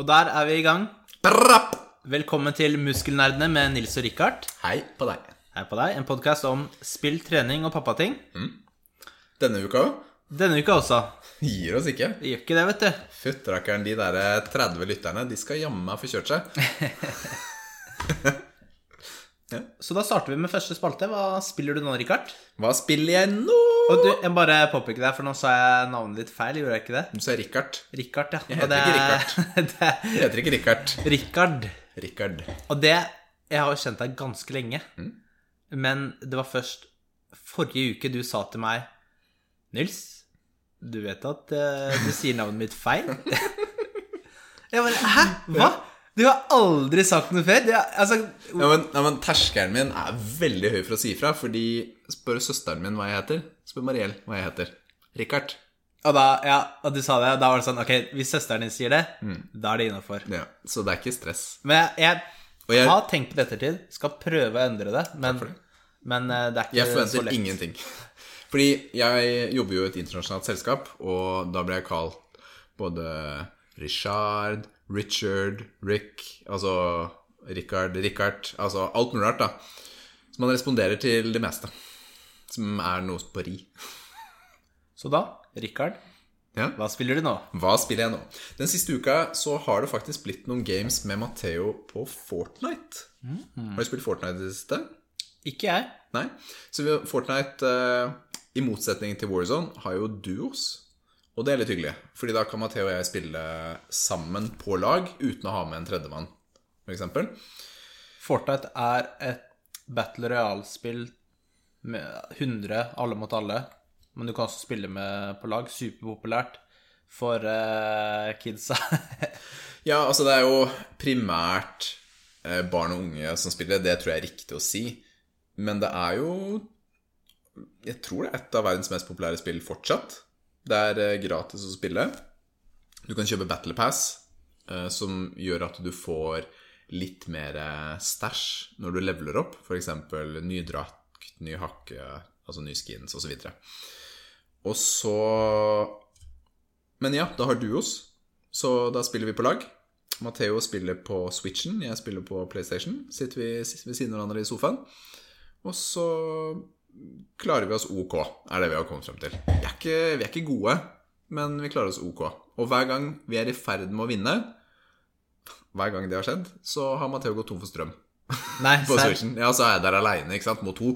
Og der er vi i gang. Brapp! Velkommen til Muskelnerdene med Nils og Rikard. Hei på deg. Hei på deg. En podkast om spill, trening og pappating. Denne uka Denne uka også. gir oss ikke. Vi gjør ikke det, vet du. Fytterakkeren, de der 30 lytterne, de skal jammen meg få kjørt seg. Så da starter vi med første spalte. Hva spiller du nå, Rikard? Hva spiller jeg nå? Og du, jeg bare påpeker deg, for nå sa jeg navnet ditt feil. Gjorde jeg ikke det? Du sa Richard. Rikard, ja. Jeg heter heter ikke Richard. det Jeg heter ikke Richard. Rikard. Richard. Og det Jeg har jo kjent deg ganske lenge. Mm. Men det var først forrige uke du sa til meg Nils, du vet at uh, du sier navnet mitt feil? jeg bare Hæ? Hva? Du har aldri sagt noe før? Er- altså, Ja, men, ja, men terskelen min er veldig høy for å si ifra, fordi spør søsteren min hva jeg heter. Spør Mariell hva jeg heter. Richard. og, da, ja, og du sa det, da var det sånn Ok, hvis søsteren din sier det, da er det innafor. Ja, så det er ikke stress. Men jeg, jeg jeg- har tenkt på det ettertid. Skal prøve å endre det, men, det. men eh, det er ikke Jeg så forventer ingenting. Fordi jeg jobber jo i et internasjonalt selskap, og da ble jeg kalt både Richard, Richard, Rick Altså Richard, Richard Altså alt mulig rart, da. Så man responderer til det meste. Som er noe på ri. Så da, Rikard, Ja. hva spiller du nå? Hva spiller jeg nå? Den siste uka så har det faktisk blitt noen games med Matheo på Fortnite. Har du spilt Fortnite i det siste? Ikke jeg. Nei. Så Fortnite, eh, i motsetning til Warzone, har jo duos. Og det er litt hyggelig, Fordi da kan Matheo og jeg spille sammen på lag uten å ha med en tredjemann, f.eks. Fortnite er et battle royale-spill med 100 alle mot alle. Men du kan også spille med på lag. Superpopulært for uh, kidsa. Ja, altså det er jo primært eh, barn og unge som spiller, det tror jeg er riktig å si. Men det er jo Jeg tror det er et av verdens mest populære spill fortsatt. Det er eh, gratis å spille. Du kan kjøpe Battle Pass, eh, som gjør at du får litt mer eh, stæsj når du leveler opp. F.eks. ny drakt, ny hakke, altså ny skins osv. Og så Men ja, da har du oss. Så da spiller vi på lag. Matheo spiller på Switchen, jeg spiller på PlayStation. Sitter vi ved siden av hverandre i sofaen. Og så klarer vi oss ok, er det vi har kommet frem til. Vi er ikke, vi er ikke gode, men vi klarer oss ok. Og hver gang vi er i ferd med å vinne, hver gang det har skjedd, så har Matheo gått tom for strøm Nei, på. Switchen. Ja, så er jeg der aleine mot to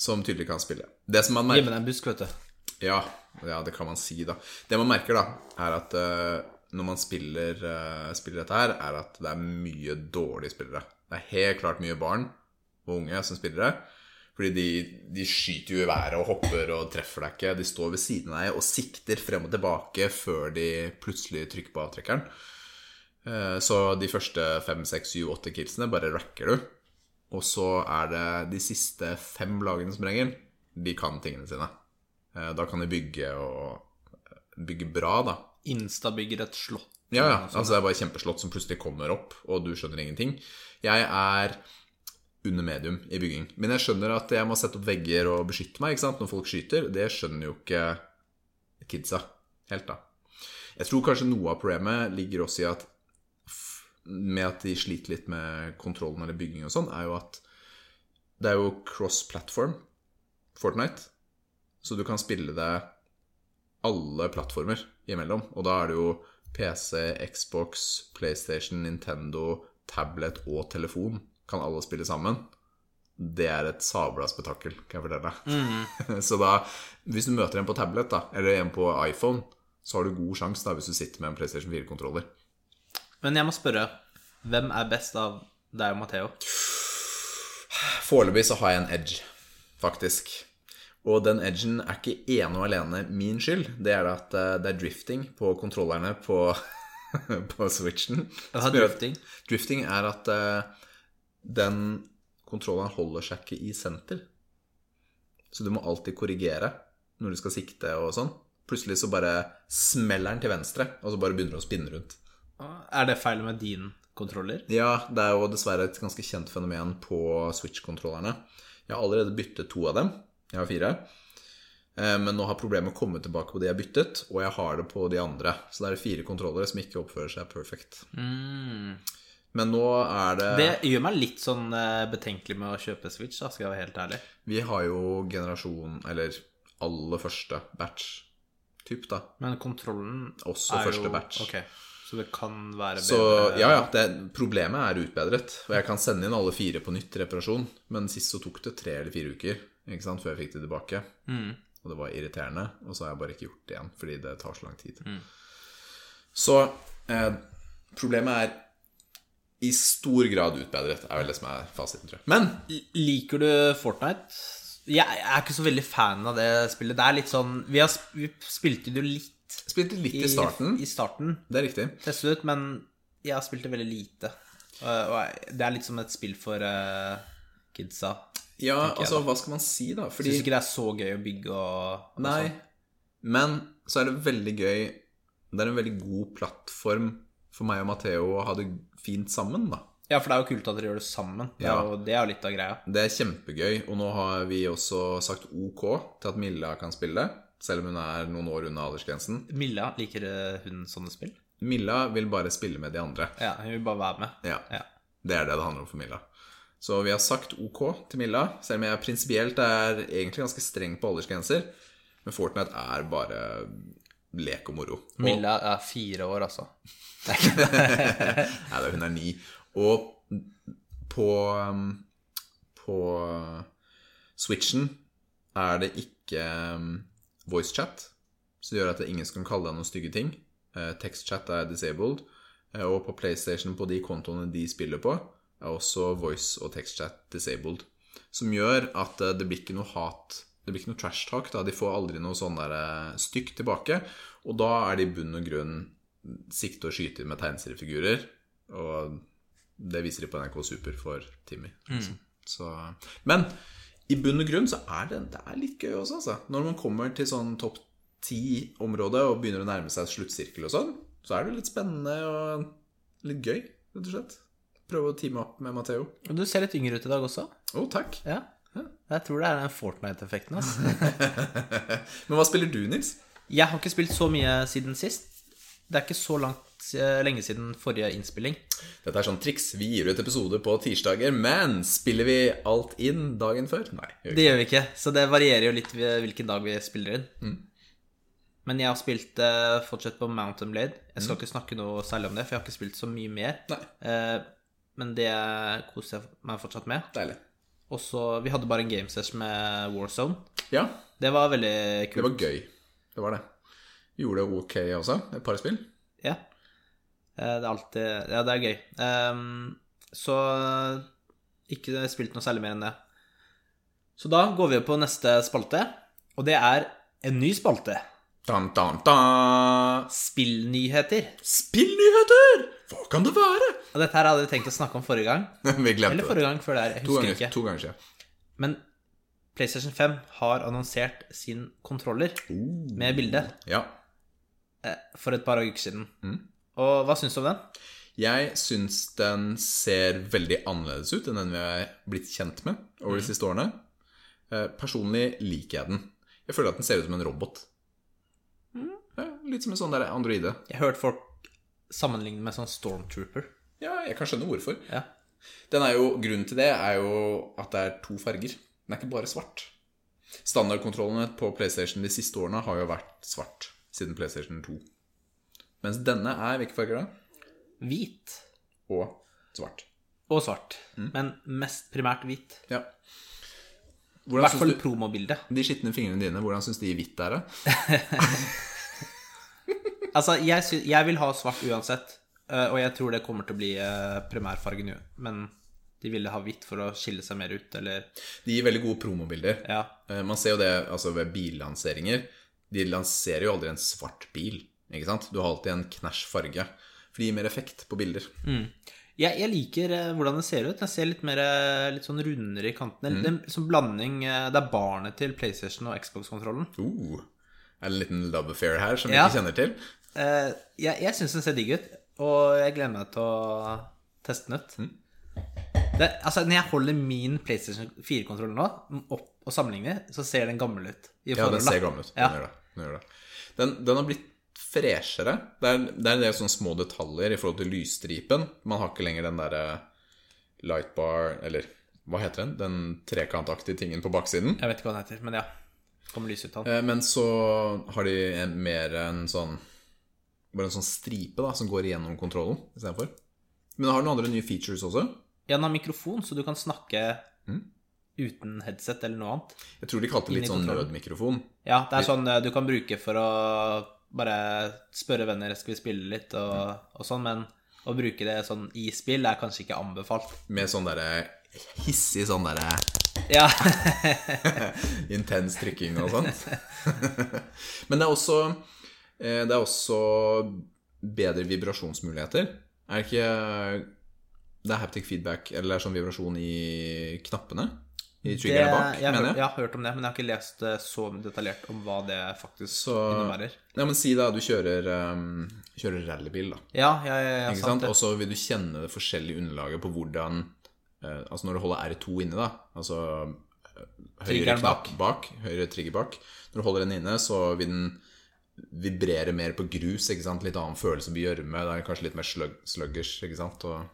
som tydelig kan spille. Det som man merker Gi meg en busk, vet du. ja, ja, det kan man si, da. Det man merker, da, er at uh, når man spiller, uh, spiller dette her, er at det er mye dårlige spillere. Det er helt klart mye barn og unge som spiller det. Fordi de, de skyter jo i været og hopper og treffer deg ikke. De står ved siden av deg og sikter frem og tilbake før de plutselig trykker på avtrekkeren. Eh, Så de første fem, seks, syv, åtte killsene bare racker du. Og så er det de siste fem lagene som regel. De kan tingene sine. Eh, Da kan de bygge og bygge bra, da. Instabygger et slott. Ja, ja. Altså det er bare et kjempeslott som plutselig kommer opp, og du skjønner ingenting. Jeg er under medium i bygging. Men jeg skjønner at jeg må sette opp vegger og beskytte meg når folk skyter. Det skjønner jo ikke kidsa helt, da. Jeg tror kanskje noe av problemet ligger også i at med at de sliter litt med kontrollen eller bygging og sånn, er jo at det er jo cross-platform, Fortnite. Så du kan spille det alle plattformer imellom. Og da er det jo PC, Xbox, PlayStation, Nintendo, tablet og telefon. Kan alle spille sammen. Det er et sabla spetakkel, kan jeg fortelle deg. så da, hvis du møter en på tablet, da, eller en på iPhone, så har du god sjanse da, hvis du sitter med en PlayStation 4-kontroller. Men jeg må spørre, hvem er best av deg og Matheo? Foreløpig så har jeg en edge, faktisk. Og den edgen er ikke ene og alene min skyld. Det er at eh, det er drifting på kontrollerne på, på Switchen. Hva er at- drifting? Drifting er at eh, den kontrolleren holder seg ikke i senter. Så du må alltid korrigere når du skal sikte og sånn. Plutselig så bare smeller den til venstre, og så bare begynner det å spinne rundt. Er det feil med din kontroller? Ja, det er jo dessverre et ganske kjent fenomen på Switch-kontrollerne. Jeg har allerede byttet to av dem. Jeg har fire. Eh, Men nå har problemet kommet tilbake på de jeg byttet, og jeg har det på de andre. Så det er fire kontrollere som ikke oppfører seg perfect. Men nå er det, Det gjør meg litt sånn eh, betenkelig med å kjøpe Switch, da, skal jeg være helt ærlig. Vi har jo generasjon, eller aller første batch typ, da. Men kontrollen Også er første jo batch. Okay. så det kan være Så bedre ja, ja, det, problemet er utbedret. Og jeg kan sende inn alle fire på nytt reparasjon. Men sist så tok det tre eller fire uker ikke sant, før jeg fikk det tilbake. Og det var irriterende. Og så har jeg bare ikke gjort det igjen fordi det tar så lang tid. Så eh, problemet er i stor grad utbedret, er vel det som er fasiten, tror jeg. Men Liker du Fortnite? Jeg er ikke så veldig fan av det spillet. Det er litt sånn Vi, har, vi spilte det jo litt spilte litt i starten. i starten. Det er riktig. Testet ut, men jeg har spilt det veldig lite. Og det er litt som et spill for eh, kidsa. Ja, altså, hva skal man si, da? Fordi syns ikke det er så gøy å bygge og, og Nei. sånn. Men så er det veldig gøy Det er en veldig god plattform for meg og Matheo å ha det fint sammen, da. Ja, for det er jo kult at dere gjør det sammen. Det er Ja. jo, det er jo litt av greia. Det er kjempegøy, og nå har vi også sagt OK til at Milla kan spille, selv om hun er noen år unna aldersgrensen. Milla, liker hun sånne spill? Milla vil bare spille med de andre. Ja, hun vil bare være med. Ja, Ja. Det er det det handler om for Milla. Så vi har sagt OK til Milla, selv om jeg prinsipielt er egentlig ganske streng på aldersgrenser. Men Fortnite er bare lek og moro. Og- Milla er fire år, altså. Nei, da, hun er ni. Og på, um, på Switchen er det ikke um, voicechat, som gjør at ingen skal kan kalle deg noen stygge ting. Eh, Tekstchat er disabled. Eh, Og på PlayStation, på de kontoene de spiller på, er også voice og tekstchat disabled. Som gjør at eh, det blir ikke noe hat Det blir ikke noe trash talk. Da. De får aldri noe sånn der stykk stygt tilbake. Og da er det i bunn og grunn sikte og skyte med tegneseriefigurer. Og det viser de på NRK Super for Timmy. Liksom. Så, men i bunn og grunn så er det, det er litt gøy også, altså. Når man kommer til sånn topp ti-område og begynner å nærme seg sluttsirkel og sånn, så er det litt spennende og litt gøy, rett og slett. Prøve å teame opp med Matheo. Du ser litt yngre ut i dag også. Å, takk. Ja. Jeg tror det er den Fortnite-effekten. Men hva spiller du, Nils? Jeg har ikke spilt så mye siden sist. Det er ikke så langt, eh, lenge siden forrige innspilling. Dette er sånn triks. Vi gir ut episode på tirsdager, men spiller vi alt inn dagen før? Nei. gjør Det gjør vi ikke, så det varierer jo litt hvilken dag vi spiller inn. Men jeg har spilt uh, fortsatt på Mountain Blade. Jeg skal ikke snakke noe særlig om det, for jeg har ikke spilt så mye mer. Eh, men det koser jeg meg fortsatt med. Deilig. Og så, Vi hadde bare en gamesession med Warzone. Ja, Det var veldig kult. det var gøy. Det var det. Vi Gjorde det ok også, et par spill. Ja. Eh, Det er alltid Ja, det er gøy. Um, så ikke spilt noe særlig mer enn det. Så da går vi på neste spalte, og det er en ny spalte. Dan, dan, dan. Spillnyheter. Spillnyheter! Hva kan det være? Og dette her hadde vi tenkt å snakke om forrige gang. Vi glemte Eller det. forrige gang før der. Jeg To husker ganger, ikke. to ganger siden. Men PlayStation 5 har annonsert sin kontroller med bilde Ja. eh, for et par uker siden. Mm. Og hva syns du om den? Jeg syns den ser veldig annerledes ut enn den vi er blitt kjent med over de siste årene. Eh, Personlig liker jeg den. Jeg føler at den ser ut som en robot. Mm. Litt som en sånn der androide. Jeg har hørt folk sammenligne med sånn Stormtrooper. Ja, jeg kan skjønne hvorfor. Ja. Den er jo, grunnen til det er jo at det er to farger. Den er ikke bare svart. Standardkontrollene på PlayStation de siste årene har jo vært svart siden PlayStation 2. Mens denne er hvilke farger da? Hvit Og svart. og svart. Mm. Men mest primært hvit. Ja. I hvert fall promobildet. De skitne fingrene dine, hvordan syns de hvitt er? det? Altså, jeg, sy jeg vil ha svart uansett, eh, og jeg tror det kommer til å bli eh, primærfargen, jo. Men de ville ha hvitt for å skille seg mer ut, eller De gir veldig gode promobilder. Ja. Eh, Man ser jo det altså ved billanseringer. De lanserer jo aldri en svart bil. Ikke sant? Du har alltid en knæsj farge. For det gir mer effekt på bilder. Jeg, jeg liker hvordan det ser ut. Den ser litt mer litt sånn rundere i kantene. Det er sånn blanding Det er barnet til PlayStation og Xbox-kontrollen. Uh, er det en liten love affair her som vi Ja. ikke kjenner til? Eh, jeg jeg syns den ser digg ut, og jeg gleder meg til å teste den ut. Det, altså, når jeg holder min PlayStation 4-kontroll nå opp og sammenligner, så ser den gammel ut. I Ja, den ser gammel ut. Den Ja. gjør det. Den, gjør det. Den, den har blitt freshere. Det er, det er en del sånne små detaljer i forhold til lysstripen. Man har ikke lenger den derre lightbar Eller hva heter den? Den trekantaktige tingen på baksiden. Jeg vet ikke hva den heter, men ja. Kommer lys ut av den. Eh, Men så har de en, mer en sånn Bare en sånn stripe da som går igjennom kontrollen istedenfor. Men den har noen andre nye features også. Ja, den har mikrofon, så du kan snakke Mm. uten headset eller noe annet. Jeg tror de kalte det litt sånn nødmikrofon. Ja, det er sånn eh, du kan bruke for å bare spørre venner skal vi spille litt og, og sånn, men å bruke det sånn i spill er kanskje ikke anbefalt. Med sånn derre hissig sånn derre Ja, intens trykking og sånt. Men det er også Det er også bedre vibrasjonsmuligheter. Er det ikke Det er haptic feedback, eller det er sånn vibrasjon i knappene? I triggerne bak, jeg, mener jeg. jeg har hørt om det, men jeg har ikke lest eh, så detaljert om hva det faktisk Så innebærer. Ja, men si da du kjører, um, kjører rallybil, da. Ja, ja, ja, ja Ikke sant? Og så vil du kjenne det forskjellige underlaget på hvordan uh, Altså når du holder R2 inne, da, altså eh, høyre knapp knapp bak, høyre trigger bak Når du holder den inne, så vil den vibrere mer på grus, ikke sant? Litt annen følelse på gjørme. Det er kanskje litt mer slug sluggers, ikke sant? Og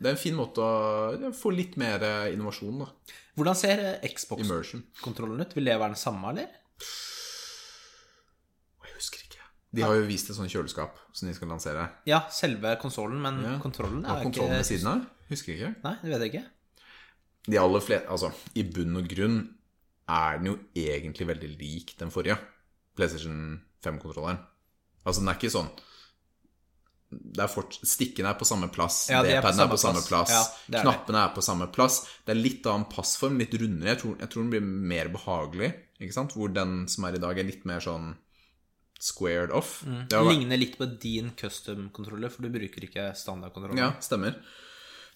det er en fin måte å få litt mer eh, innovasjon, da. Hvordan ser eh, Xbox-kontrollen ut? Vil det være den samme, eller? Jeg husker ikke. De har jo vist et sånt kjøleskap som de skal lansere. Ja, selve konsollen, men Ja. kontrollen er kontrollen ved siden av? Husker ikke. Nei, det vet jeg ikke. De aller fleste Altså, i bunn og grunn er den jo egentlig veldig lik den forrige PlayStation 5-kontrolleren. Altså, den er ikke sånn det er fort, Stikken er på samme plass, Ja, de er på D-paden er på samme samme plass. plass, Ja, er knappene er på samme plass. Det er litt annen passform, litt rundere. Jeg tror, jeg tror den blir mer behagelig, ikke sant? Hvor den som er i dag, er litt mer sånn squared off. Det har vært- Ligner litt på din custom-kontroller, for du bruker ikke standardkontroller. Ja, stemmer.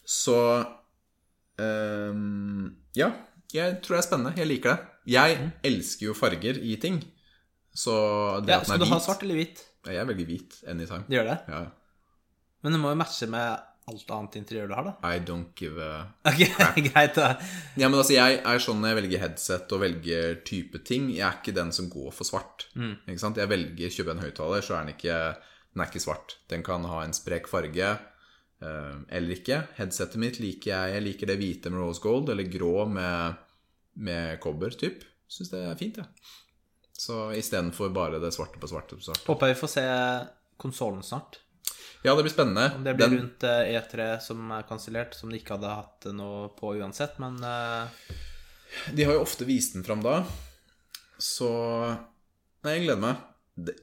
Så um, Ja, jeg tror det er spennende. Jeg liker det. Jeg elsker jo farger i ting. Så det Ja, at skal du er ha svart eller hvit? Ja, Jeg velger hvit anytime. Gjør det. Ja. Men det må jo matche med alt annet interiør du har, da. I don't give a Ok, greit, da. Ja, men altså, jeg er sånn når jeg velger headset og velger type ting. Jeg er ikke den som går for svart. Mm. Ikke sant? Jeg velger kjøpe en høyttaler, så er den ikke Den er ikke svart. Den kan ha en sprek farge eh, eller ikke. Headsetet mitt liker jeg. Jeg liker det hvite med rose gold, eller grå med, med kobber, typ. Syns det er fint, jeg. Så istedenfor bare det svarte på svarte på svarte. Håper vi får se konsollen snart. Ja, det blir spennende. Om det blir Den- rundt eh, E3 som er kansellert, som de ikke hadde hatt noe på uansett, men eh, De har jo ofte vist den fram da, så Nei, jeg gleder meg. Det,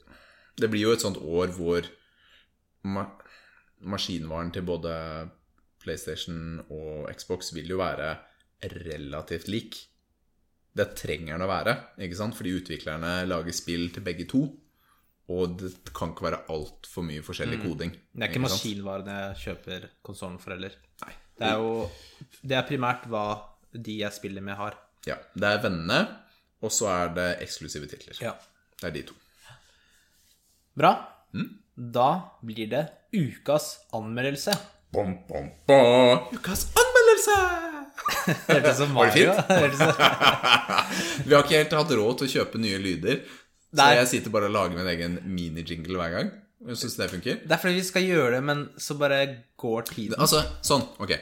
det blir jo et sånt år hvor ma maskinvaren til både PlayStation og Xbox vil jo være relativt lik. Det trenger den å være, ikke sant? Fordi utviklerne lager spill til begge to. Og det kan ikke være altfor mye forskjellig koding. Mm. det er ikke ikke maskinvarene jeg kjøper konsollen for heller. Nei. Det er jo Det er primært hva de jeg spiller med, har. Ja, det er vennene, og så er det eksklusive titler. Ja. Det er de to. Bra. Mm. Da blir det ukas anmeldelse. Bom, bom, bom. Ukas anmeldelse! Det ut som Var det fint? Vi har ikke helt hatt råd til å kjøpe nye lyder, så Nei. jeg sitter bare og lager min egen mini-jingle hver gang. Jeg det funker. Det er fordi vi skal gjøre det, men så bare går tiden. Altså, sånn, ok.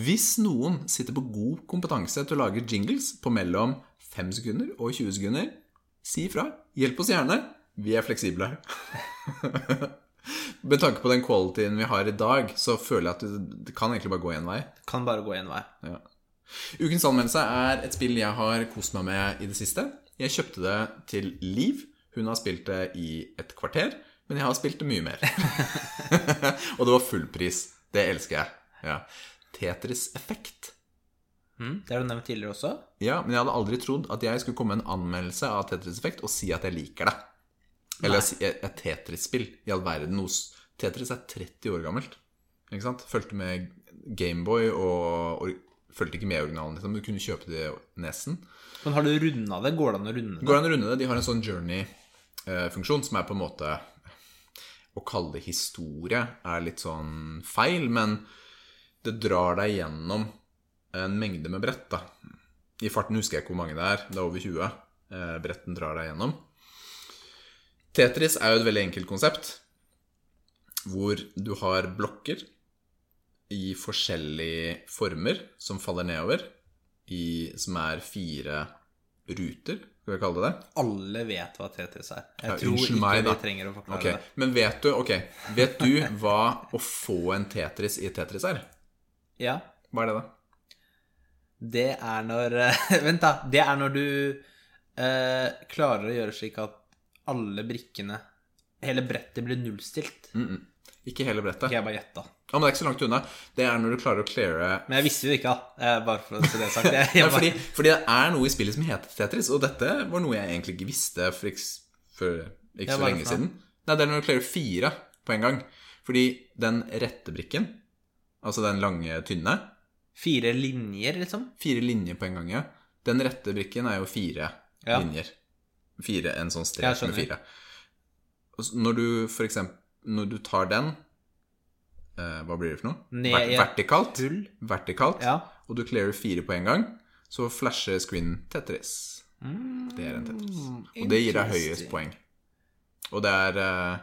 Hvis noen sitter på god kompetanse til å lage jingles på mellom 5 sekunder og 20 sekunder, si ifra. Hjelp oss gjerne. Vi er fleksible. Med tanke på den qualityen vi har i dag, så føler jeg at det, det kan egentlig bare gå én vei. Kan bare gå én vei. Ja. Ukens anmeldelse er et spill jeg har kost meg med i det siste. Jeg kjøpte det til Liv. Hun har spilt det i et kvarter, men jeg har spilt det mye mer. og det var fullpris. Det elsker jeg. Ja. Tetris Effekt. Mm, det har du nevnt tidligere også. Ja, men jeg hadde aldri trodd at jeg skulle komme med en anmeldelse av Tetris Effekt og si at jeg liker det. Eller si et et Tetris-spill. I all verden. Tetris er 30 år gammelt. Ikke sant? Fulgte med Gameboy og Fulgte ikke med i originalen, liksom. Du kunne kjøpe det Nesen. Men har du runda det? Går det an å runde det? Går det an å runde det? De har en sånn journey-funksjon som er på en måte Å kalle det historie er litt sånn feil, men det drar deg gjennom en mengde med brett, da. I farten husker jeg ikke hvor mange det er. Det er over 20 eh, bretten drar deg gjennom. Tetris er jo et veldig enkelt konsept, hvor du har blokker i forskjellige former som faller nedover, i, som er fire ruter, skal vi kalle det det. Alle vet hva Tetris er. Jeg Ja, tror ikke meg, vi trenger å forklare okay. det. Men vet du, okay. vet du hva å få en Tetris i Tetris er? Ja, Hva er det, da? det er når eh, Vent, da. Det er når du eh, klarer å gjøre slik at alle brikkene Hele brettet blir nullstilt. Ikke hele brettet. Ikke jeg bare gjetta. Ja, men det er ikke så langt unna. Det er når du klarer å cleare Men jeg visste jo ikke, da. Eh, Bare for å si det sagt. Jeg, jeg bare, fordi, fordi det er noe i spillet som heter Tetris, og dette var noe jeg egentlig ikke visste for ikke, for ikke så lenge siden. Nei, det er når du klarer fire på en gang. Fordi den rette brikken, altså den lange, tynne, Fire linjer, liksom? fire linjer på en gang, ja. Den rette brikken er jo fire Ja. linjer. Fire, en sånn strek med fire. Når du for eksempel Når du tar den eh, Hva blir det for noe? Ned i et vertikalt. hull. Vertikalt. Ja. Og du clearer fire på en gang, så flasher screenen Tetris. Det er en Tetris. Og det gir deg høyest poeng. Og det er eh,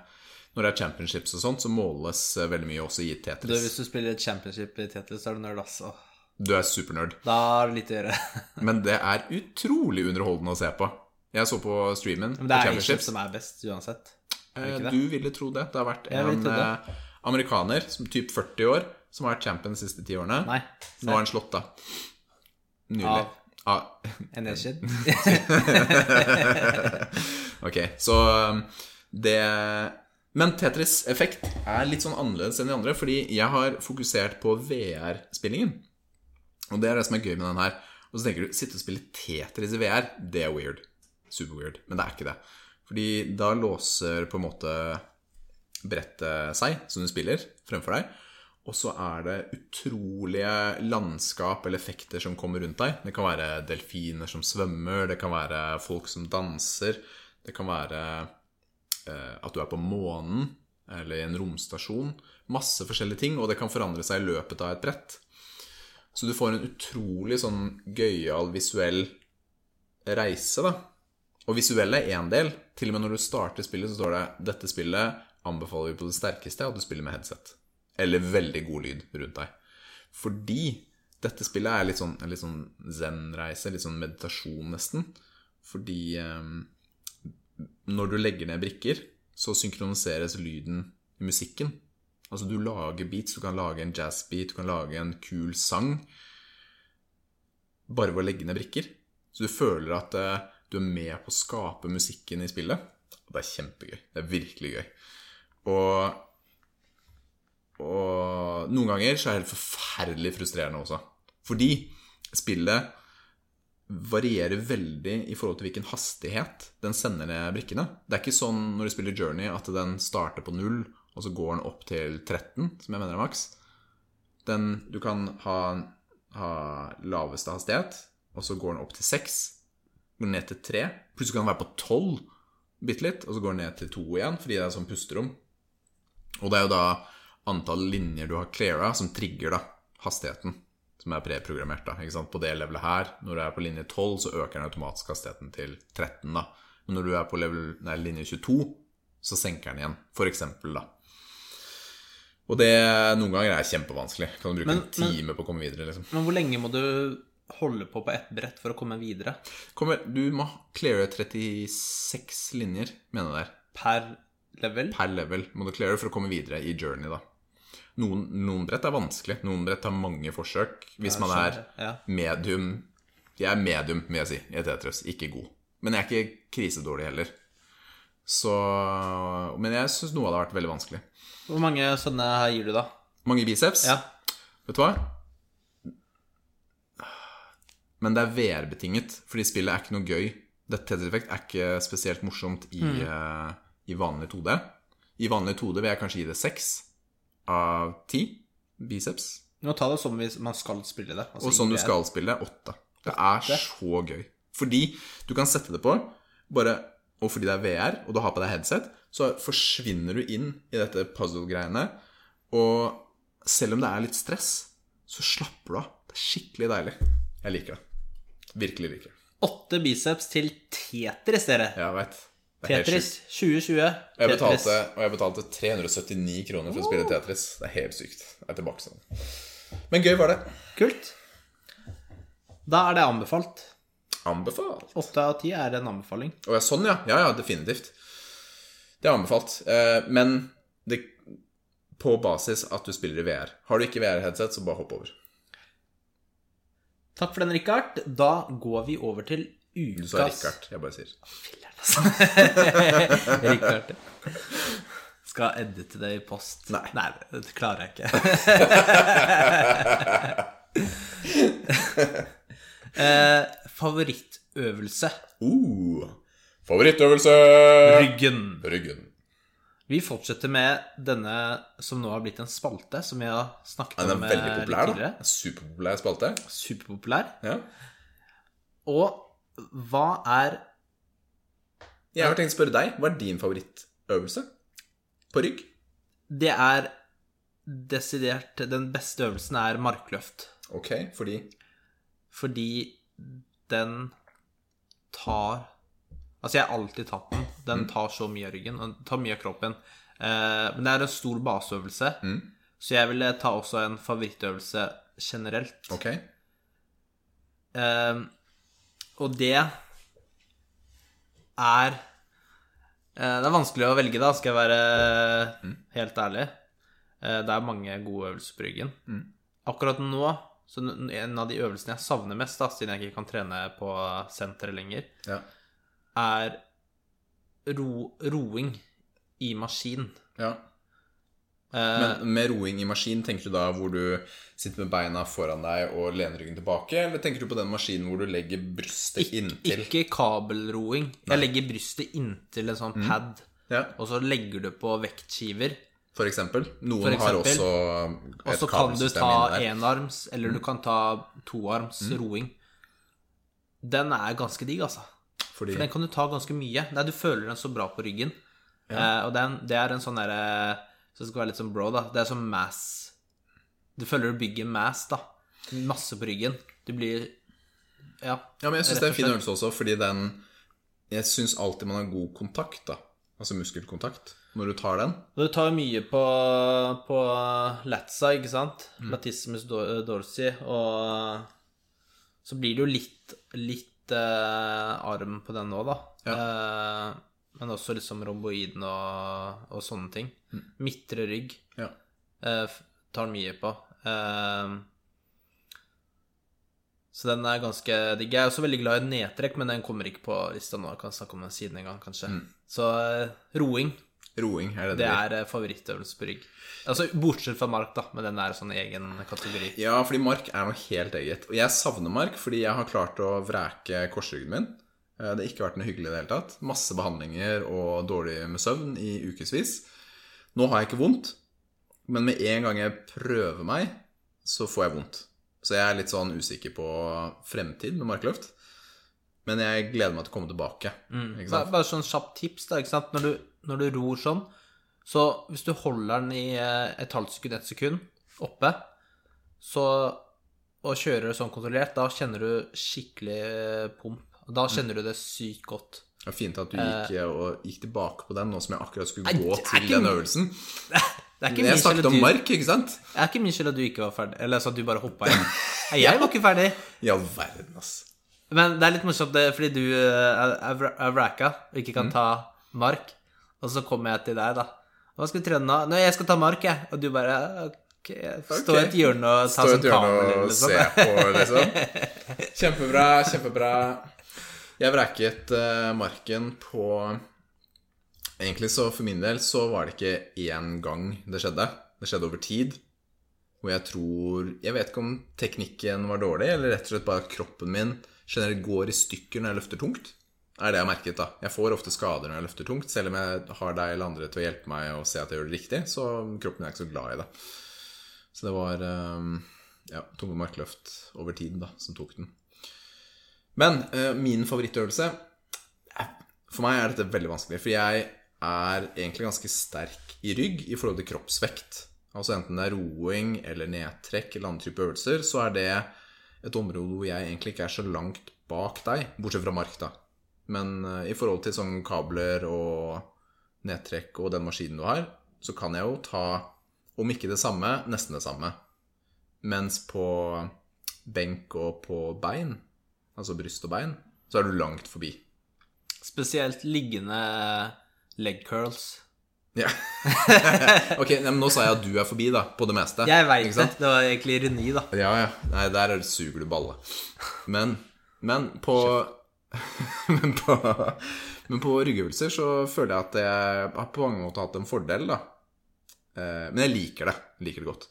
Når det er championships og sånt, så måles eh, veldig mye også i Du, Tetris. hvis du spiller championship i Tetris, så er du nerd, altså. Du er supernerd. Da har du litt å gjøre. Men det er utrolig underholdende å se på. Jeg så på streamen Men det er championships. som er best, uansett. Er Eh. Du ville tro det. Det har vært en det. eh, amerikaner, som typ 40 år, som har vært champion de siste ti årene. Nei. Nå har han slått, da. Nylig. Av? Ah, En nedskjedd? ok, så um, det Men Tetris Effekt er litt sånn annerledes enn de andre, fordi jeg har fokusert på VR-spillingen. Og det er det som er gøy med den her. Og så tenker du sitte og spille Tetris i VR, det er weird. Super weird. Men det er ikke det. Fordi da låser på en måte brettet seg, som du spiller, fremfor deg. Og så er det utrolige landskap eller effekter som kommer rundt deg. Det kan være delfiner som svømmer, det kan være folk som danser. Det kan være eh, at du er på månen eller i en romstasjon. Masse forskjellige ting, og det kan forandre seg i løpet av et brett. Så du får en utrolig sånn gøyal visuell reise, da. Og visuell er én del. Til og med når du starter spillet, så står det 'Dette spillet anbefaler vi på det sterkeste at du spiller med headset'. Eller veldig god lyd rundt deg. Fordi dette spillet er litt sånn, sånn zen-reise, litt sånn meditasjon nesten. Fordi eh, når du legger ned brikker, så synkroniseres lyden i musikken. Altså du lager beats, du kan lage en jazzbeat, du kan lage en kul sang bare ved å legge ned brikker. Så du føler at eh, du er med på å skape musikken i spillet. Og det er kjempegøy. Det er virkelig gøy. Og, og noen ganger så er det helt forferdelig frustrerende også. Fordi spillet varierer veldig i forhold til hvilken hastighet den sender ned brikkene. Det er ikke sånn når du spiller Journey at den starter på null, og så går den opp til 13, som jeg mener er maks. Den, du kan ha, ha laveste hastighet, og så går den opp til 6. Går ned til 3. Plutselig kan den være på 12 bitte litt, og så går den ned til 2 igjen, fordi det er sånn pusterom. Og det er jo da antall linjer du har cleara, som trigger da hastigheten. Som er preprogrammert. da, ikke sant? På det levelet her, når du er på linje 12, så øker den automatisk hastigheten til 13. da. Men når du er på level, nei, linje 22, så senker den igjen, for eksempel, da. Og det noen ganger er kjempevanskelig. Kan du bruke Men- en time på å komme videre, liksom. Men hvor lenge må du holde på på ett brett for å komme videre? Kommer, du må cleare 36 linjer, mener jeg det er. Per level? per level må du cleare for å komme videre i journey, da. Noen, noen brett er vanskelig. Noen brett har mange forsøk. Hvis man er. Medium Jeg er medium, vil jeg si, i Tetris. Ikke god. Men jeg er ikke krisedårlig heller. Så Men jeg syns noe av det har vært veldig vanskelig. Hvor mange sånne her gir du, da? Mange biceps. Ja. Vet du hva? Men det er VR-betinget, fordi spillet er ikke noe gøy. Dette Tetris Effect er ikke spesielt morsomt i, eh, i vanlig 2D. I vanlig 2D vil jeg kanskje gi det 6 av 10 biceps. Nå ta det som hvis man skal spille det. altså Og sånn du skal spille, det, 8. Det er så gøy. Fordi du kan sette det på, bare, og fordi det er VR, og du har på deg headset, så forsvinner du inn i dette puzzle-greiene. Og selv om det er litt stress, så slapper du av. Det er skikkelig deilig. Jeg liker det. Virkelig liker det. Åtte biceps til Tetris, dere. Jeg veit. Tetris sjukt. 2020. Jeg Tetris. betalte, og jeg betalte 379 kroner for å spille Tetris. Det er helt sykt. Jeg er tilbake sånn. Men gøy var det. Kult. Da er det anbefalt. Anbefalt. Åtte av ti er en anbefaling. Å ja, sånn, ja. Ja, ja, definitivt. Det er anbefalt. Eh, men det, på basis at du spiller i VR. Har du ikke VR-headset, så bare hopp over. Takk for den, Richard. Da går vi over til ukas Du sa Richard. Jeg bare sier. Filler'n, altså. Richard. Skal edite det i post. Nei. Nei, det klarer jeg ikke. eh, favorittøvelse. Uh, favorittøvelse! Ryggen. Ryggen. Vi fortsetter med denne som nå har blitt en spalte, som vi har snakket Den er om eh, veldig populær, da. Superpopulær spalte. Superpopulær. Ja. Og hva er Jeg har tenkt å spørre deg. Hva er din favorittøvelse på rygg? Det er desidert Den beste øvelsen er markløft. Ok, fordi Fordi den tar Altså, jeg har alltid tatt den. Den tar så mye av ryggen. Den tar mye av kroppen. Eh, men det er en stor baseøvelse. Så jeg ville ta også en favorittøvelse generelt. Ok. Eh, og det er eh, Det er vanskelig å velge, da, skal jeg være helt ærlig. Eh, det er mange gode øvelser på ryggen. Akkurat nå så en av de øvelsene jeg savner mest, da, siden jeg ikke kan trene på senteret lenger, Ja. er ro, roing i maskin. ja. Eh, Men med roing i maskin, tenker du da hvor du sitter med beina foran deg og lener ryggen tilbake, eller tenker du på den maskinen hvor du legger brystet inntil? ikke kabelroing. Jeg legger brystet inntil en sånn pad, Ja, og så legger du på vektskiver. for eksempel. Noen For har et kabelsystem Og så kan du ta enarms, eller du kan ta toarms roing. Den er ganske digg, altså. Fordi For den kan du ta ganske mye. Nei, du føler den så bra på ryggen. Eh, og den, det er en sånn derre Så det skal være litt sånn bro, da. Det er sånn mass Du føler du bygger mass, da. Masse på ryggen. Du blir Ja. Ja, men jeg syns det er en fin øvelse også, fordi den Jeg syns alltid man har god kontakt, da. Altså muskelkontakt, når du tar den. Du tar mye på, på latsa, ikke sant? Mm. Latissimus dorsi, og så blir det jo litt, litt eh, arm på den nå, da. Eh, men også liksom romboiden og, og sånne ting. Mm. Midtre rygg Ja. eh, tar mye på. Eh, så den er ganske digg. Jeg er også veldig glad i nedtrekk, men den kommer ikke på lista nå. Jeg kan snakke om den siden en gang, kanskje. Så eh, roing, Roing er det det det er eh, favorittøvelse på rygg. Altså bortsett fra mark, da, men den er sånn egen kategori. Ja, fordi mark er noe helt eget. Og jeg savner mark fordi jeg har klart å vreke korsryggen min. Eh, Det har ikke vært noe hyggelig i det hele tatt. Masse behandlinger og dårlig med søvn i ukevis. Nå har jeg ikke vondt, men med en gang jeg prøver meg, så får jeg vondt. Så jeg er litt sånn usikker på fremtid med markløft. Men jeg gleder meg til å komme tilbake. Ikke Bare, bare sånn kjapt tips, da, ikke sant. Når du, når du ror sånn, så hvis du holder den i eh, et halvt sekund, ett sekund, oppe, så og kjører sånn kontrollert, da kjenner du skikkelig eh, pump. Og da kjenner du det sykt godt. Det var fint at du gikk, eh, og gikk tilbake på den nå som jeg akkurat skulle gå er til den øvelsen. Det er ikke Jeg snakket om du mark, ikke sant? Det er ikke min skyld at du ikke var ferdig, eller så at du bare hoppa inn. Nei, Jeg var ikke ferdig. All verden, ass. Men det er litt morsomt det, fordi du eh, er, er vra- er og ikke Mm. kan ta mark. Og så kommer jeg til deg, da. Hva skal du trene nå? Nei, jeg skal ta mark, jeg. Og du bare ok, Stå i et hjørne og ta Stå i sånn et hjørne kabel, og se på, liksom. Kjempebra, kjempebra. Jeg vreket uh, marken på Egentlig så for min del så var det ikke én gang det skjedde. Det skjedde over tid. Og jeg tror Jeg vet ikke om teknikken var dårlig, eller rett og slett bare at kroppen min generelt går i stykker når jeg løfter tungt. Er det jeg har merket, da. Jeg får ofte skader når jeg løfter tungt, selv om jeg har deg eller andre til å hjelpe meg og se at jeg gjør det riktig, så kroppen min er ikke så glad i det. Så det var um, ja, tunge markløft over tid da, som tok den. Men uh, min favorittøvelse For meg er dette veldig vanskelig, for jeg er egentlig ganske sterk i rygg i forhold til kroppsvekt. altså enten det er roing eller nedtrekk eller andre typer øvelser, så er det et område hvor jeg egentlig ikke er så langt bak deg, bortsett fra mark, da. Men uh, i forhold til sånn kabler og nedtrekk og den maskinen du har, så kan jeg jo ta, om ikke det samme, nesten det samme. Mens på benk og på bein, altså bryst og bein, så er du langt forbi. Spesielt liggende leg curls. Ja. ok, men nå sa jeg at du er forbi, da, på det meste. Jeg veit det. Det var egentlig ironi, da. Ja, ja. Nei, der er det suger du balle. Men, men på men på, men på ryggøvelser så føler jeg at jeg har på mange måter hatt en fordel, da. Eh, Men jeg liker det. Liker det godt.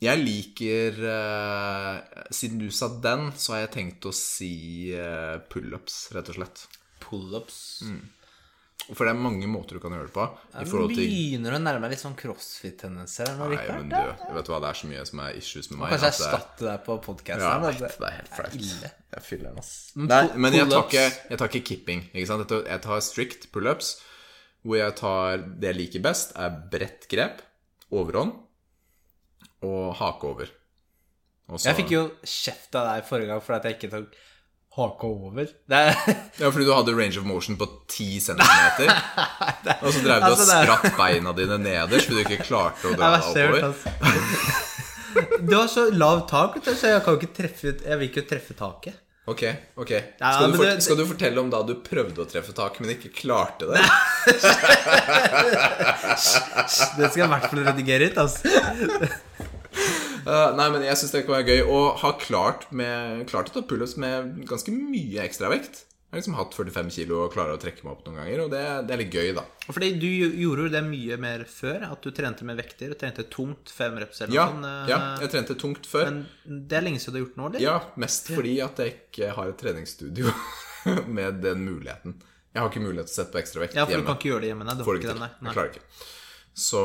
Jeg liker uh, Siden du sa den, så har jeg tenkt å si uh, pullups, rett og slett. Pullups. For det er mange måter du kan gjøre det på. I Du begynner å nærme deg litt sånn crossfit-tendenser Nei, men du, vet hva, det er så mye som er issues med meg. Kanskje jeg det- erstatte deg på Ja, podkasten? Ja, vet, det er helt flaut. Jeg fyller den, ass. Men Nei, men jeg tar, ikke, jeg tar ikke kipping. Ikke sant? Jeg tar strict pullups, hvor jeg tar det jeg liker best, er bredt grep, overhånd og hake over. Også... Jeg fikk jo kjeft av deg forrige gang for at jeg ikke tok hake over. Det Ja, fordi du hadde range of motion på 10 cm. og så drev du og Altså, det er- spratt beina dine nederst fordi du ikke klarte å dra deg oppover. altså. Du har så lav tak, så jeg kan ikke treffe Jeg vil ikke treffe taket. Ok, ok. Ja, Skal du, for, skal du fortelle om da du prøvde å treffe tak, men ikke klarte det? Det skal jeg i hvert fall redigere ut, altså. Uh, nei, men jeg syns det kan være gøy å ha klart, med, klart å ta pullups med ganske mye ekstravekt. Jeg har liksom hatt 45 kilo og klarer å trekke meg opp noen ganger, og det, det er litt gøy, da. Fordi du gjorde jo det mye mer før, at du trente med vekter. Du trente tungt, fem reps eller Ja, noe ja, eh, jeg trente tungt før. Men det er lenge siden du har gjort nå, eller? Ja, mest fordi at jeg ikke har et treningsstudio med den muligheten. Jeg har ikke mulighet til å sette på ekstravekt Ja, for du kan ikke gjøre det hjemme. Nei, du Får ikke den, der. nei. Jeg klarer ikke. Så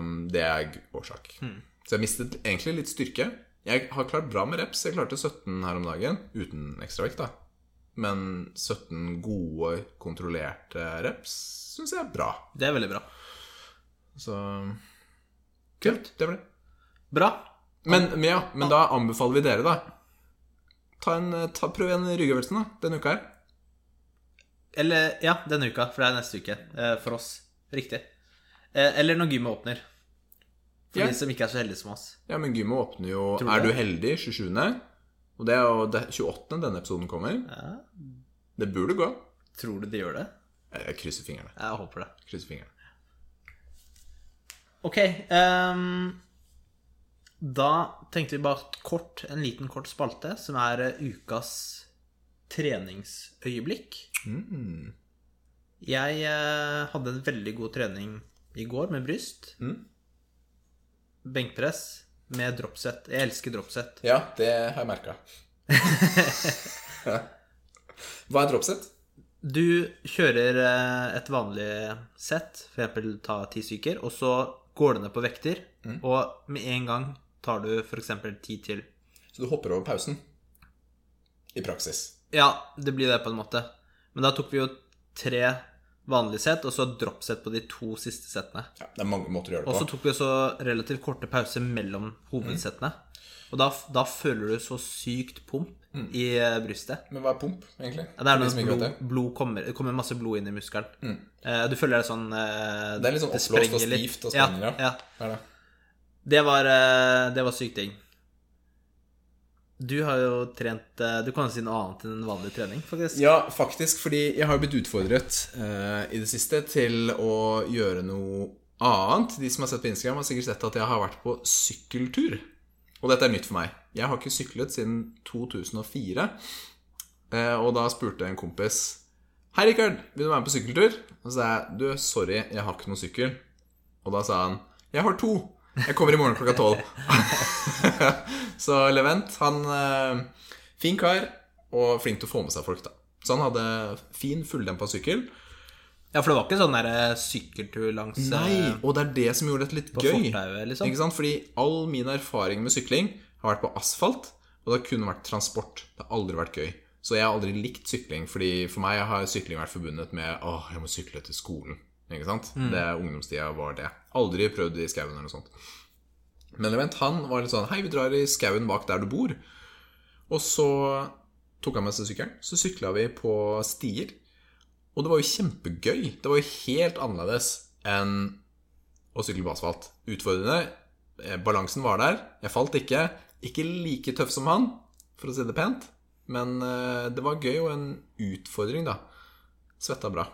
um, det er årsak. Hmm. Så jeg mistet egentlig litt styrke. Jeg har klart bra med reps. Jeg klarte 17 her om dagen, uten ekstravekt, da. Men 17 gode, kontrollerte reps syns jeg er bra. Det er veldig bra. Så Kult. det var det. Bra. Men, men ja, men da anbefaler vi dere, da. Ta en, ta, prøv en ryggøvelsen da, denne uka her. Eller ja, denne uka, for det er neste uke eh, for oss. Riktig. Eh, Eller når gymmet åpner. For Ja. de som ikke er så heldige som oss. Ja, men gymmet åpner jo Tror du Er du det? heldig? 27. Og det er jo det 28. denne episoden kommer. Ja. Det burde gå. Tror du de gjør det? Jeg krysser fingrene. Jeg håper det. Krysser fingrene. Ok. Um, da tenkte vi bare kort, en liten kort spalte, som er eh, ukas treningsøyeblikk. Mm. Jeg uh, hadde en veldig god trening i går med bryst. Mm. Benkpress med dropset. Jeg elsker dropset. Ja, det har jeg merka. Hva er dropset? Du kjører eh, et vanlig sett, f.eks. ta ti stykker, og så går du ned på vekter, Mm. og med en gang tar du f.eks. ti til. Så du hopper over pausen? I praksis. Ja, det blir det på en måte. Men da tok vi jo tre vanlige sett, og så dropset på de to siste settene. Ja, det er mange måter å gjøre det på. Og så tok vi også relativt korte pauser mellom hovedsettene. Og da, da føler du så sykt pump i eh, brystet. Men hva er pump, egentlig? Ja, det er når som blod, blod kommer, det kommer masse blod inn i muskelen. Eh, du føler det sånn eh, Det er litt sånn oppblåst og stivt og sprenger, ja. ja. Det det. Det var, eh, det var sykt digg. Du har jo trent eh, Du kan si noe annet enn en vanlig trening, faktisk. Ja, faktisk, fordi jeg har blitt utfordret uh, i det siste til å gjøre noe annet. De som har sett på Instagram, har sikkert sett at jeg har vært på sykkeltur. Og dette er nytt for meg. Jeg har ikke syklet siden 2004. Uh, og da spurte en kompis Hei, Rikard, vil du være med på sykkeltur? Og så sa jeg du, sorry, jeg har ikke noen sykkel. Og da sa han jeg har to. Jeg kommer i morgen klokka tolv. så Levent, han eh, Fin kar og flink til å få med seg folk, da. Så han hadde fin, fulldempa sykkel. Ja, for det var ikke sånn der eh, sykkeltur langs eh, Nei, og det er det som gjorde dette litt gøy. liksom. Ikke sant? Fordi all min erfaring med sykling har vært på asfalt, og det har kun vært transport. Det har aldri vært gøy. Så jeg har aldri likt sykling, fordi for meg har sykling vært forbundet med åh, jeg må sykle til skolen. Ikke sant? Mm. Det Ungdomstida var det. Aldri prøvd i skauen eller noe sånt. Men Levent han var litt sånn Hei, vi drar i skauen bak der du bor. Og så tok han med seg sykkelen. Så sykla vi på stier. Og det var jo kjempegøy. Det var jo helt annerledes enn å sykle på asfalt. Utfordrende. Eh, Balansen var der. Jeg falt ikke. Ikke like tøff som han, for å si det pent. Men eh, det var gøy og en utfordring, da. Svetta bra.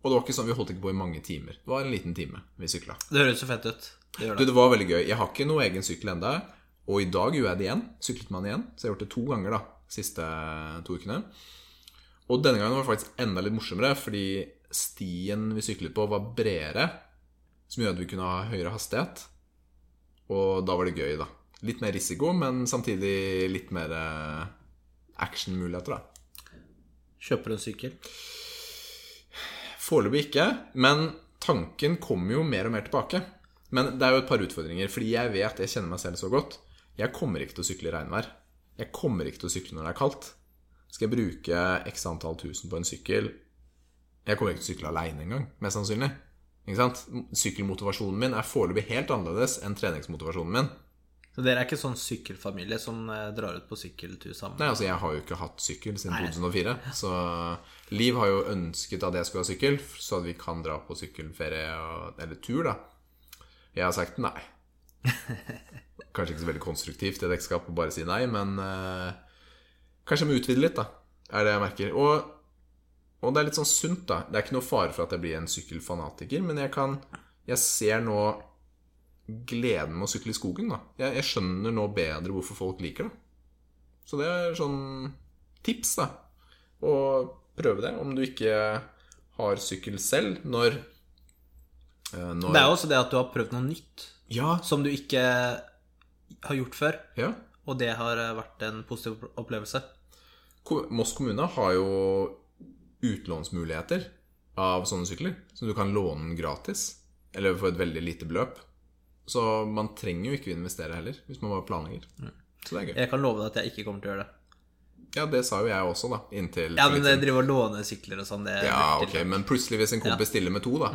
Og det var ikke sånn, vi holdt ikke på i mange timer. Det var en liten time vi sykla. Det høres så fett ut. Det Du, det. var veldig gøy. Jeg har ikke noe egen sykkel enda Og i dag gjorde jeg det igjen. Syklet man igjen. Så jeg har gjort det to ganger da siste to ukene. Og denne gangen var det faktisk enda litt morsommere, fordi stien vi syklet på, var bredere, som gjør at vi kunne ha høyere hastighet. Og da var det gøy, da. Litt mer risiko, men samtidig litt mer eh, actionmuligheter, da. Kjøper du en sykkel? Foreløpig ikke, men tanken kommer jo mer og mer tilbake. Men det er jo et par utfordringer, fordi jeg vet, jeg kjenner meg selv så godt. Jeg kommer ikke til å sykle i regnvær. Jeg kommer ikke til å sykle når det er kaldt. Skal jeg bruke x antall tusen på en sykkel Jeg kommer ikke til å sykle aleine engang, mest sannsynlig. Ikke sant? Sykkelmotivasjonen min er foreløpig helt annerledes enn treningsmotivasjonen min. Så dere er ikke sånn sykkelfamilie som eh, drar ut på sykkeltur sammen? Nei, altså Jeg har jo ikke hatt sykkel siden 2004. Så Liv har jo ønsket at jeg skulle ha sykkel, så at vi kan dra på sykkelferie eller tur, da. Jeg har sagt nei. Kanskje ikke så veldig konstruktivt et ekteskap å bare si nei, men uh, kanskje jeg må utvide litt, da. Er det jeg merker. Og, og det er litt sånn sunt, da. Det er ikke noe fare for at jeg blir en sykkelfanatiker, men jeg kan Jeg ser nå gleden med å sykle i skogen, da. Jeg, jeg skjønner nå bedre hvorfor folk liker det. Så det er sånn tips, da. Å prøve det om du ikke har sykkel selv når, når Det er jo også det at du har prøvd noe nytt Ja. som du ikke har gjort før, ja. og det har eh, vært en positiv opplevelse. Moss kommune har jo utlånsmuligheter av sånne sykler. Så du kan låne gratis, eller for et veldig lite beløp. Så man trenger jo ikke å investere heller, hvis man bare planlegger. Så det er gøy. Jeg kan love deg at jeg ikke kommer til å gjøre det. Ja, det sa jo jeg også, da. Inntil Ja, men det driver og låne sykler og sånn, det Ja, ok, men plutselig hvis en kompis stiller med to, da,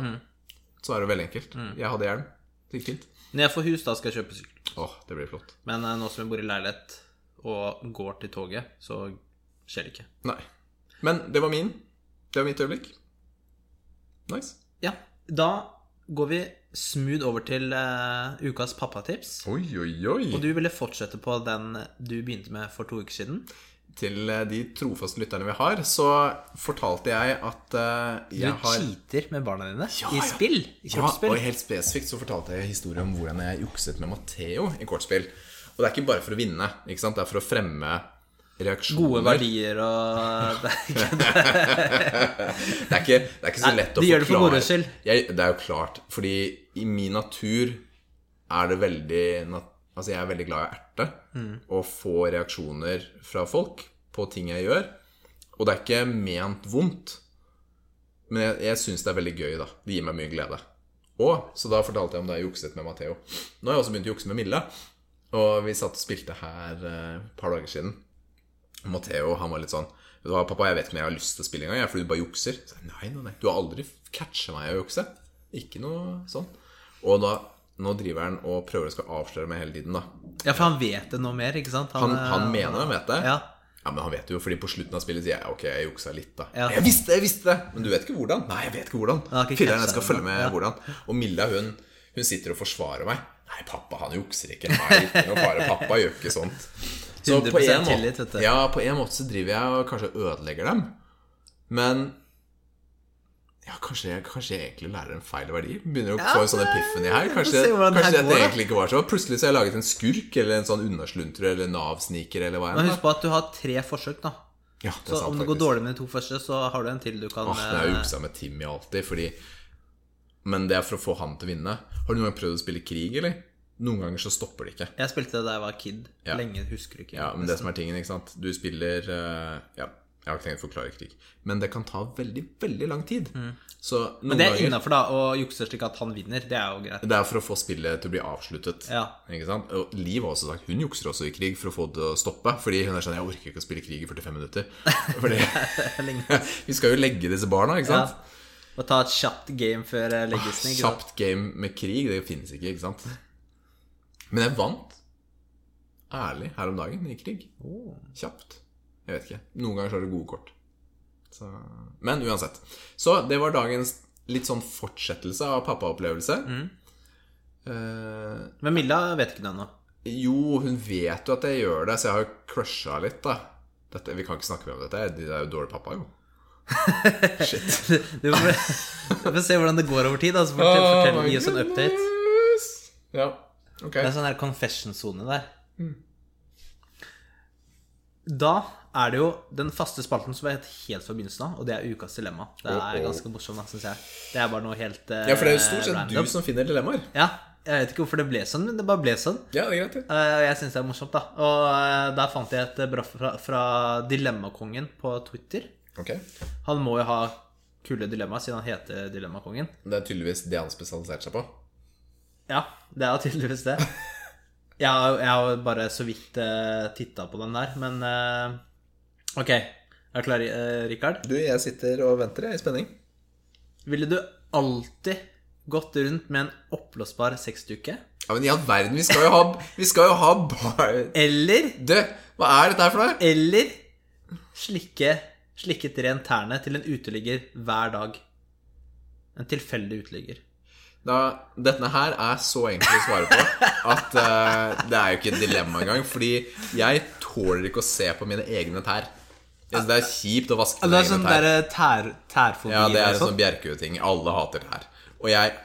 så er det veldig enkelt. Jeg hadde hjelm. Det gikk fint. Når jeg får hus, da skal jeg kjøpe sykkel. Åh, det blir flott. Men eh, nå som jeg bor i leilighet og går til toget, så skjer det ikke. Nei. Men det var min. Det var mitt øyeblikk. Nice. Ja, da går vi smooth over til uh, ukas pappatips. Oi, oi, oi. Og du ville fortsette på den du begynte med for to uker siden. Til eh, de trofaste lytterne vi har, så fortalte jeg at Du jeg har cheater med barna dine Ja, i spill. I Ja, kortspill. og helt spesifikt så fortalte jeg historien om hvordan jeg jukset med Matheo i kortspill. Og det er ikke bare for å vinne, ikke sant? det er for å fremme reaksjoner. Gode verdier og det er ikke det. Det er ikke, det er ikke så Nei, de å gjør det for forklare. moro skyld. Jeg, det er jo klart, fordi i min natur er det veldig Altså, jeg er veldig glad i å erte Mm. og få reaksjoner fra folk på ting jeg gjør. Og det er ikke ment vondt, men jeg, jeg syns det er veldig gøy, da. Det gir meg mye glede. Og så da fortalte jeg om da jeg jukset med Matheo. Nå har jeg også begynt å jukse med Mille. Og vi satt og spilte her eh, par dager siden. Matheo han var litt sånn Vet du hva, pappa, jeg vet ikke om jeg har lyst til å spille engang, fordi du bare jukser. Så nei, nei, nei, du har aldri catcha meg i å jukse. Ikke noe sånn. Og da, nå driver han og prøver å skal avsløre meg hele tiden, da. Ja, for han vet det nå mer, ikke sant? Han, han, han mener han vet det. Ja. Ja, men han vet jo, fordi på slutten av spillet sier jeg ok, jeg juksa litt, da. Ja. Jeg visste det, jeg visste det! Men du vet ikke hvordan? Nei, jeg vet ikke hvordan. Filleren, jeg skal følge med ja. hvordan. Og Milla, hun, hun sitter og forsvarer meg. Nei, pappa, han jukser ikke. Nei, ikke noe fare. Pappa gjør ikke sånt. Så på en, måte, ja, på en måte så driver jeg og kanskje ødelegger dem. Men ja, kanskje jeg, kanskje jeg egentlig lærer en feil verdi. Begynner å Ja, få en sånn epiphany her. Kanskje, det kanskje dette går, egentlig ikke var så. Plutselig så har jeg laget en skurk eller en sånn unnaslunter eller Nav-sniker eller hva Men enn. husk på at du har tre forsøk, da. Ja, det er Så sant, om det går dårlig med de to første, så har du en til du kan Åh, det er jo juksa med Timmy alltid, fordi Men det er for å få han til å vinne. Har du noen gang prøvd å spille krig, eller? Noen ganger så stopper det ikke. Jeg spilte det da jeg var kid. Ja. Lenge husker du ikke. Ja, men det som er tingen, ikke sant Du spiller eh, Ja, jeg har ikke tenkt å forklare krig. Men det kan ta veldig, veldig lang tid. Mm. Men det er innafor, å jukse slik at han vinner. Det er jo greit. Det er for å få spillet til å bli avsluttet. Ja. Og Liv har også sagt hun jukser også i krig for å få det å stoppe. Fordi hun er sånn Jeg orker ikke å spille krig i 45 minutter. Fordi vi skal jo legge disse barna, ikke sant? Å ta et kjapt game før eh, leggelsen. Kjapt game med krig, det finnes ikke, ikke sant? Men jeg vant ærlig her om dagen i krig. Kjapt. Jeg vet ikke. Noen ganger så har du gode kort. Så... Men uansett. Så det var dagens litt sånn fortsettelse av pappaopplevelse. Eh, Men Milla vet ikke det ennå. jo, hun vet jo at jeg gjør det, så jeg har jo crusha litt, da. Dette, vi kan ikke snakke mer om dette. Det er jo dårlig pappa, jo. Shit. Du får, se hvordan det går over tid. Altså, fortell, fortell, gi oss en update. Ja, okay. Det er sånn her confession-sone der. Da er det jo den faste spalten som er helt, helt fra begynnelsen av, og det er Ukas dilemma. Det er ganske morsomt, syns jeg. Det er bare noe helt eh, Ja, for det er jo stort sett random. du som finner dilemmaer. Ja, jeg vet ikke hvorfor det ble sånn, men det bare ble sånn. Ja, det er greit, det. Eh, Og jeg syns det er morsomt, da. Og eh, der fant jeg et bra fra, fra Dilemmakongen på Twitter. Ok. Han må jo ha kule dilemmaer, siden han heter Dilemmakongen. Det er tydeligvis det han spesialiserte seg på. Ja, det er jo tydeligvis det. Jeg har, bare så vidt uh, titta på den der, men uh, Ok, er du klar, uh, Rikard? Du, jeg sitter og venter, jeg, i spenning. Ville du alltid gått rundt med en oppblåsbar sexdukke? Ja, men i all verden, vi skal jo ha Vi skal jo ha bar... Eller Du, hva er dette her for noe? Eller slikke, slikket rent tærne til en uteligger hver dag. En tilfeldig uteligger. Da, dette her er så enkelt å svare på at uh, det er jo ikke et dilemma engang. Fordi jeg tåler ikke å se på mine egne tær. Jeg det er kjipt å vaske Det sine er sånn egne tær. der tær, tærfobi Ja, det er en sånn. sånn Bjerkøy-ting. Alle hater tær. Og jeg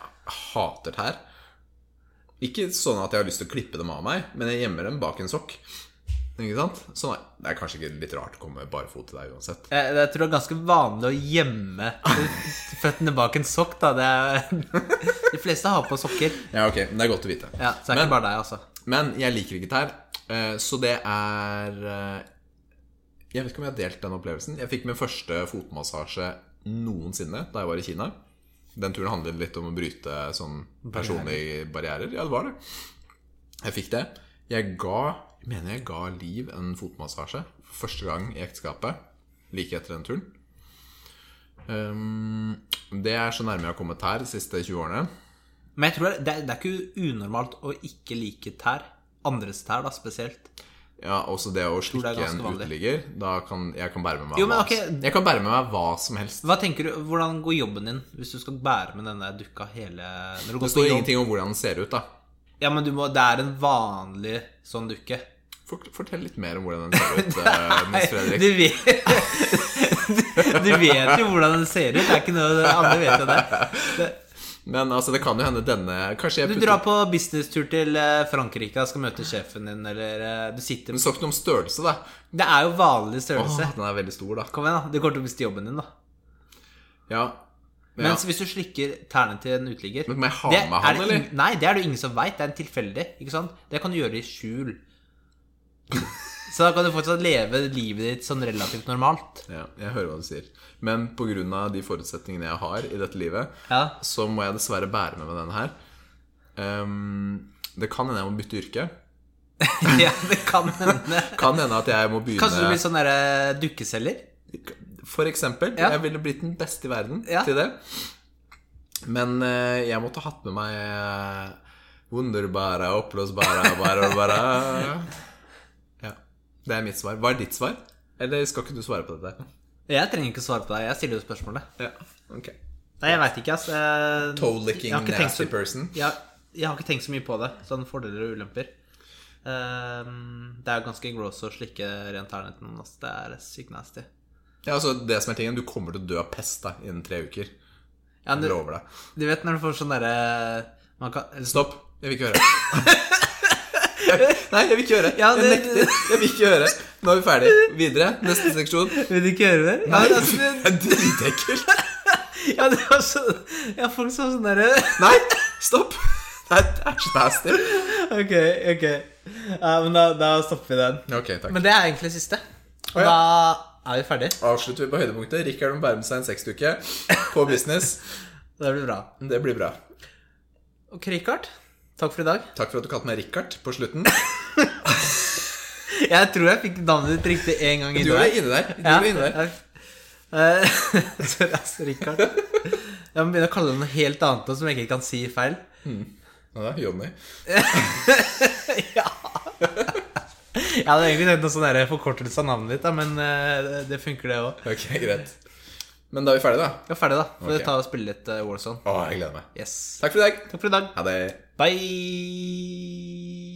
hater tær. Ikke sånn at jeg har lyst til å klippe dem av meg, men jeg gjemmer dem bak en sokk. Ikke sant? Så nei, Det er kanskje ikke litt rart å komme barfot til deg uansett. Jeg, jeg tror det er ganske vanlig å gjemme føttene bak en sokk, da. Det er, de fleste har på sokker. Ja, ok, men det er godt å vite. Ja, Så er Men- ikke bare deg, altså. Men jeg liker ikke tær, eh, så det er eh, Jeg vet ikke om jeg har delt den opplevelsen. Jeg fikk min første fotmassasje noensinne da jeg var i Kina. Den turen handlet litt om å bryte sånn personlige barrierer. Ja, det var det. Jeg fikk det. Jeg ga jeg mener jeg ga Liv en fotmassasje for første gang i ekteskapet. Like etter den turen. Um, det er så nærme jeg har kommet tær de siste 20 årene. Men jeg tror det, det er- det er ikke unormalt å ikke like tær. Andres tær, da, spesielt. Ja, også det å slikke en uteligger. Da kan jeg kan bære med meg Jo, men hva. Jeg kan bære med meg hva som helst. Hva tenker du, Hvordan går jobben din hvis du skal bære med denne dukka hele Det går står ingenting om hvordan den ser ut, da. Ja, men du må, det er en vanlig sånn dukke. Fortell litt mer om hvordan den ser ut, eh, Nils Fredrik. Du vet, du vet jo hvordan den ser ut. Det er ikke noe Andre vet enn det. det Men altså, det kan jo hende denne Kanskje jeg du drar på businesstur til eh, Frankrike og skal møte sjefen din, eller eh, du sitter Men det ikke noe om størrelse, da. Det er jo vanlig Åh, størrelse. den er veldig stor, da. Kom igjen, da. Du kommer til å miste jobben din, da. Ja. Mens hvis du slikker tærne til en uteligger Men må jeg ha det med han, eller? Nei, det er det ingen som veit. Det er en tilfeldig. Ikke sant? Det kan du gjøre i skjul. Så da kan du fortsatt leve livet ditt sånn relativt normalt. ja, jeg hører hva du sier. Men pga. de forutsetningene jeg har i dette livet, Ja. så må jeg dessverre bære med meg denne her. Um, det kan hende jeg må bytte yrke. ja, det kan hende. Kan hende at jeg må begynne Kanskje du blir sånn derre dukkeselger? For eksempel. Ja. Jeg ville blitt den beste i verden Ja. til det. Men eh, jeg måtte hatt med meg eh, Wunderbara, oppblåsbare, bare, bare Ja. Det er mitt svar. Hva er ditt svar? Eller skal ikke du svare på dette? Jeg trenger ikke svare på det. Jeg stiller jo spørsmålet. Ja, ok Nei, jeg veit ikke, ass. Jeg- Toe-licking nasty så- person. Jeg, jeg har ikke tenkt så mye på det. Sånn fordeler og ulemper. Ehm, det er jo ganske gross å slikke rent her. til Det er sykt nasty. Ja, altså det som er tingen Du kommer til å dø av pest da innen tre uker. Ja, Jeg du, lover deg. du vet når du får sånn derre kan, Stopp. Jeg vil ikke høre. Nei, jeg vil ikke høre. Ja, Jeg nekter. Jeg vil ikke høre. Nå er vi ferdig. Videre. Neste seksjon. Vil du ikke høre det? Ja, Nei, men altså, det er dritekkelt. ja, det var så, ja, folk sa sånn derre Nei, stopp. Det er så nasty. Ok, ok. Ja, men da, da stopper vi den. Ok, takk. Men det er egentlig siste. Og oh, ja. da er vi ferdig. Avslutter vi på høydepunktet. Rikard må bære med seg en sexdukke på business. Det blir bra. Det blir bra. Ok, Rikard. Takk for i dag. Takk for at du kalte meg Rikard på slutten. Jeg tror jeg fikk navnet ditt riktig én gang Du inni gjorde der. Du Ja, gjorde inne der. Eh, Sorry, altså, Rikard. Jeg må begynne å kalle det noe helt annet som jeg ikke kan si feil. Ja, det er Johnny. ja. Jeg hadde egentlig tenkt noe sånn forkortelse av navnet ditt, da, men uh, det funker, det òg. Ok, greit. Men da er vi ferdige, da. Ja, er ferdig, da. Får okay. Ta og spille litt uh, Warzone. Å, jeg gleder meg. Yes. Takk for i dag. Takk for i dag. Ha det. Bye.